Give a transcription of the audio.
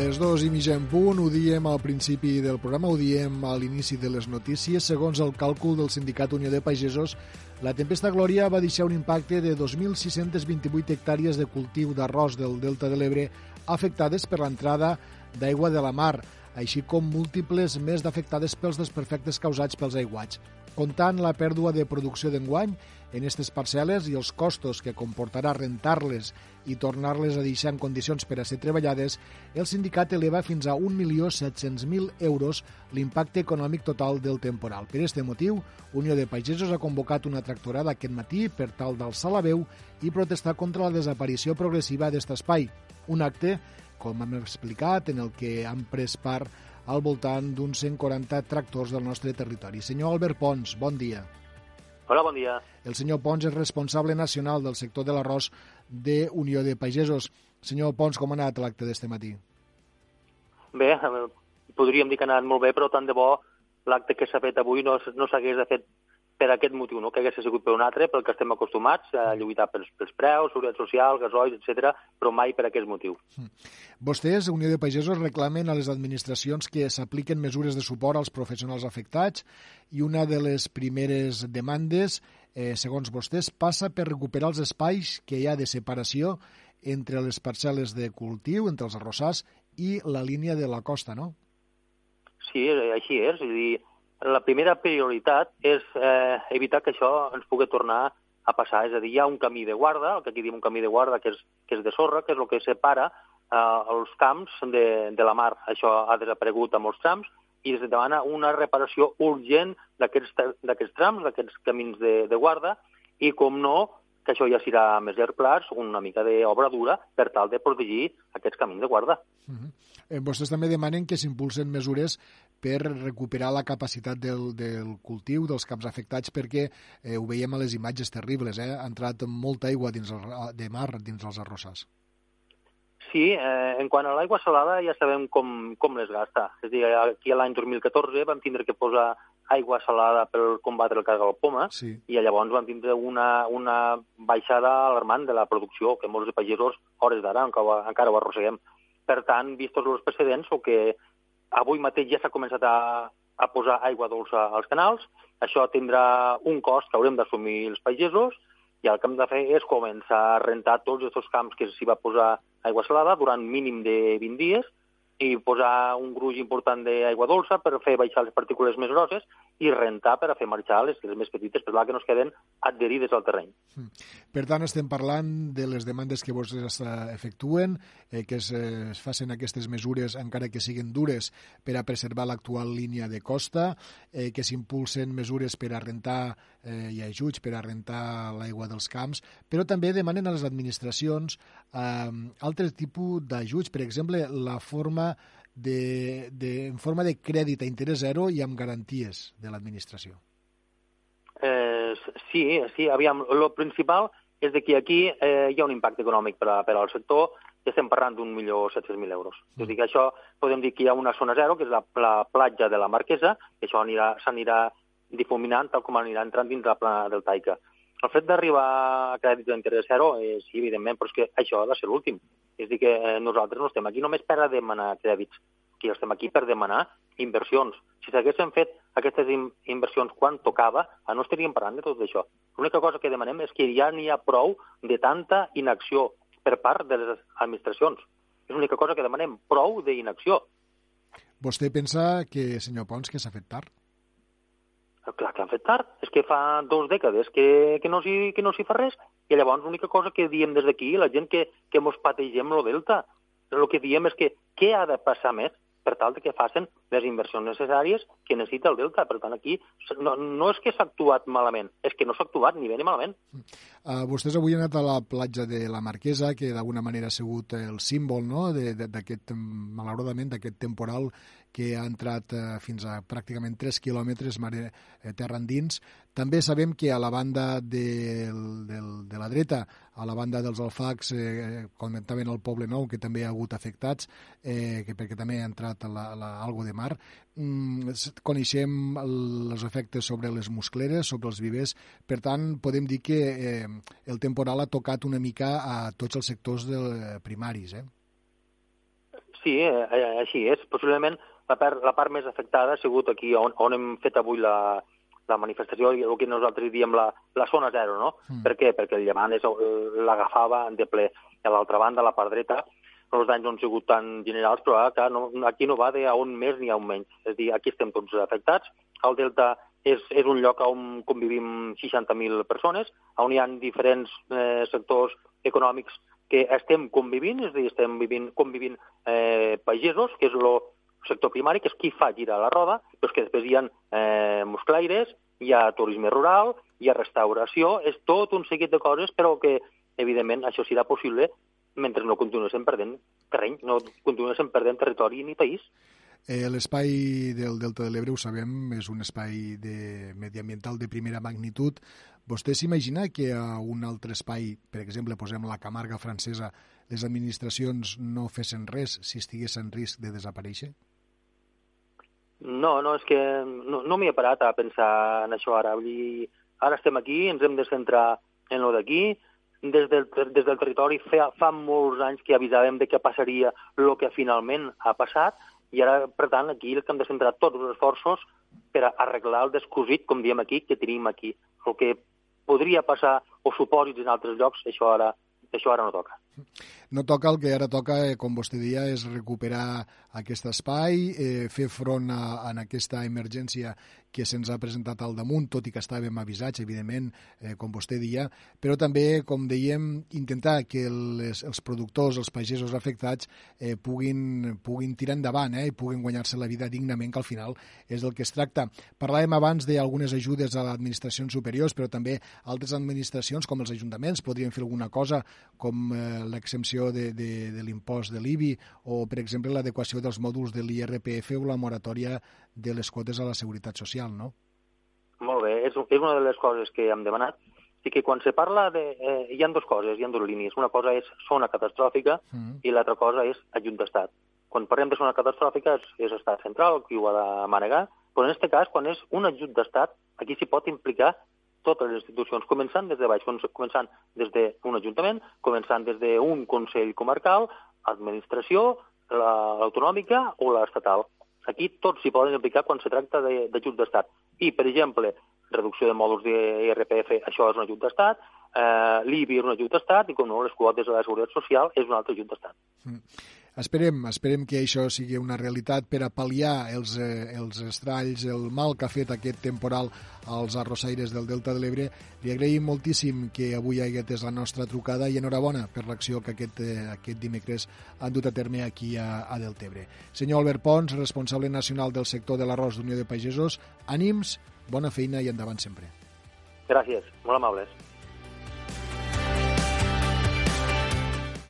Les dues i mitja en punt, ho diem al principi del programa, ho diem a l'inici de les notícies. Segons el càlcul del Sindicat Unió de Pagesos, la tempesta Glòria va deixar un impacte de 2.628 hectàrees de cultiu d'arròs del Delta de l'Ebre afectades per l'entrada d'aigua de la mar, així com múltiples més d'afectades pels desperfectes causats pels aiguats. Comptant la pèrdua de producció d'enguany en aquestes parcel·les i els costos que comportarà rentar-les i tornar-les a deixar en condicions per a ser treballades, el sindicat eleva fins a 1.700.000 euros l'impacte econòmic total del temporal. Per aquest motiu, Unió de Pagesos ha convocat una tractorada aquest matí per tal d'alçar la veu i protestar contra la desaparició progressiva d'aquest espai. Un acte, com hem explicat, en el que han pres part al voltant d'uns 140 tractors del nostre territori. Senyor Albert Pons, bon dia. Hola, bon dia. El senyor Pons és responsable nacional del sector de l'arròs de Unió de Pagesos. Senyor Pons, com ha anat l'acte d'este matí? Bé, podríem dir que ha anat molt bé, però tant de bo l'acte que s'ha fet avui no, no s'hagués de fet per aquest motiu, no? que hagués sigut per un altre, pel que estem acostumats a lluitar pels, pels preus, seguretat social, gasoil, etc, però mai per aquest motiu. Hm. Vostès, Unió de Pagesos, reclamen a les administracions que s'apliquen mesures de suport als professionals afectats i una de les primeres demandes, eh, segons vostès, passa per recuperar els espais que hi ha de separació entre les parcel·les de cultiu, entre els arrossars i la línia de la costa, no? Sí, així és. És a dir, la primera prioritat és eh, evitar que això ens pugui tornar a passar. És a dir, hi ha un camí de guarda, el que aquí diem un camí de guarda, que és, que és de sorra, que és el que separa eh, els camps de, de la mar. Això ha desaparegut a molts trams i es demana una reparació urgent d'aquests trams, d'aquests camins de, de guarda, i, com no, que això ja serà més llarg plaç, una mica d'obra dura per tal de protegir aquests camins de guarda. Uh -huh. eh, vostès també demanen que s'impulsen mesures per recuperar la capacitat del, del cultiu dels camps afectats perquè eh, ho veiem a les imatges terribles, eh? ha entrat molta aigua dins el, de mar dins els arrossars. Sí, eh, en quant a l'aigua salada ja sabem com, com les gasta. És a dir, aquí l'any 2014 vam tindre que posar aigua salada per combatre el cargol poma sí. i llavors vam tindre una, una baixada alarmant de la producció, que molts de pagesos, hores d'ara, encara, encara ho arrosseguem. Per tant, vistos els precedents, o que avui mateix ja s'ha començat a, a posar aigua dolça als canals, això tindrà un cost que haurem d'assumir els pagesos, i el que hem de fer és començar a rentar tots aquests camps que s'hi va posar aigua salada durant mínim de 20 dies, i posar un gruix important d'aigua dolça per fer baixar les partícules més grosses i rentar per a fer marxar les, les més petites, per que no es queden adherides al terreny. Hmm. Per tant, estem parlant de les demandes que vostès efectuen, eh, que es, eh, es facin aquestes mesures, encara que siguin dures, per a preservar l'actual línia de costa, eh, que s'impulsen mesures per a rentar eh, i ajuts per a rentar l'aigua dels camps, però també demanen a les administracions eh, altres tipus d'ajuts, per exemple, la forma de, de, en forma de crèdit a interès zero i amb garanties de l'administració. Eh, sí, sí, aviam, el principal és de que aquí eh, hi ha un impacte econòmic per, a, per al sector, que estem parlant d'un milió set mil euros. Mm. És dir, que això podem dir que hi ha una zona zero, que és la, la platja de la Marquesa, que això s'anirà difuminant tal com anirà entrant dins la plana del Taica. El fet d'arribar a crèdit d'interès zero, eh, sí, evidentment, però és que això de ser l'últim. És dir, que eh, nosaltres no estem aquí només per a demanar crèdits, que estem aquí per demanar inversions. Si s'haguessin fet aquestes in inversions quan tocava, ah, no estaríem parlant de tot això. L'única cosa que demanem és que ja n'hi ha prou de tanta inacció per part de les administracions. És l'única cosa que demanem, prou d'inacció. Vostè pensa que, senyor Pons, que s'ha fet tard? Clar que han fet tard. És que fa dues dècades que, que no s'hi no fa res. I llavors l'única cosa que diem des d'aquí, la gent que, que mos pategem lo delta, el que diem és que què ha de passar més per tal que facin les inversions necessàries que necessita el Delta. Per tant, aquí no, no és que s'ha actuat malament, és que no s'ha actuat ni bé ni malament. Uh, vostès avui han anat a la platja de la Marquesa, que d'alguna manera ha sigut el símbol no? d'aquest, malauradament, d'aquest temporal que ha entrat eh, fins a pràcticament 3 quilòmetres mare, eh, terra endins. També sabem que a la banda del, del, de la dreta, a la banda dels alfacs, eh, comentaven el Poble Nou, que també ha hagut afectats, eh, que perquè també ha entrat la, la, algo de mar. Mm, coneixem els efectes sobre les muscleres, sobre els vivers. Per tant, podem dir que eh, el temporal ha tocat una mica a tots els sectors de, primaris, eh? Sí, eh, així és. Possiblement la part, la part més afectada ha sigut aquí on, on hem fet avui la, la manifestació el que nosaltres diem la, la zona zero, no? Mm. Per què? Perquè el llevant l'agafava de ple. I a l'altra banda, a la part dreta, els danys no han sigut tan generals, però ara, no, aquí no va de a un més ni a un menys. És a dir, aquí estem tots afectats. El Delta és, és un lloc on convivim 60.000 persones, on hi ha diferents eh, sectors econòmics que estem convivint, és a dir, estem vivint, convivint eh, pagesos, que és el sector primari, que és qui fa girar la roda, però és que després hi ha eh, musclaires, hi ha turisme rural, hi ha restauració, és tot un seguit de coses, però que, evidentment, això serà possible mentre no continuéssim perdent terreny, no continuéssim perdent territori ni país. Eh, L'espai del Delta de l'Ebre, ho sabem, és un espai de mediambiental de primera magnitud. Vostè s'imagina que a un altre espai, per exemple, posem la Camarga francesa, les administracions no fessin res si estigués en risc de desaparèixer? No, no, és que no, no m'hi he parat a pensar en això ara. Vull dir, ara estem aquí, ens hem de centrar en lo d'aquí, des del, des del territori fa, fa molts anys que avisàvem de què passaria el que finalment ha passat i ara, per tant, aquí hem de centrar tots els esforços per arreglar el descosit, com diem aquí, que tenim aquí. El que podria passar o supòsits en altres llocs, això ara, això ara no toca. No toca el que ara toca, eh, com vostè dia, és recuperar aquest espai, eh, fer front a, a aquesta emergència que se'ns ha presentat al damunt, tot i que estàvem avisats, evidentment, eh, com vostè dia, però també, com dèiem, intentar que les, els productors, els pagesos afectats, eh, puguin, puguin tirar endavant eh, i puguin guanyar-se la vida dignament, que al final és del que es tracta. Parlàvem abans d'algunes ajudes a les administracions superiors, però també altres administracions, com els ajuntaments, podrien fer alguna cosa, com eh, l'exempció de, de, de l'impost de l'IBI o, per exemple, l'adequació dels mòduls de l'IRPF o la moratòria de les quotes a la seguretat social, no? Molt bé, és, és una de les coses que hem demanat. Sí que quan se parla de... Eh, hi ha dues coses, hi ha dues línies. Una cosa és zona catastròfica mm. i l'altra cosa és ajunt d'estat. Quan parlem de zona catastròfica és, és estat central qui ho ha de manegar, però en aquest cas, quan és un ajut d'estat, aquí s'hi pot implicar totes les institucions, començant des de baix, començant des d'un ajuntament, començant des d'un consell comarcal, administració, l'autonòmica o l'estatal. Aquí tots s'hi poden aplicar quan se tracta d'ajut d'estat. I, per exemple, reducció de mòduls d'IRPF, això és un ajut d'estat, eh, l'IBI és un ajut d'estat i, com no, les quotes de la Seguretat Social és un altre ajut d'estat. Mm. Esperem, esperem que això sigui una realitat per a pal·liar els, eh, els estralls, el mal que ha fet aquest temporal als arrossaires del Delta de l'Ebre. Li agraïm moltíssim que avui hagi atès la nostra trucada i enhorabona per l'acció que aquest, eh, aquest dimecres han dut a terme aquí a, a Deltebre. Senyor Albert Pons, responsable nacional del sector de l'arròs d'Unió de Pagesos, ànims, bona feina i endavant sempre. Gràcies, molt amables.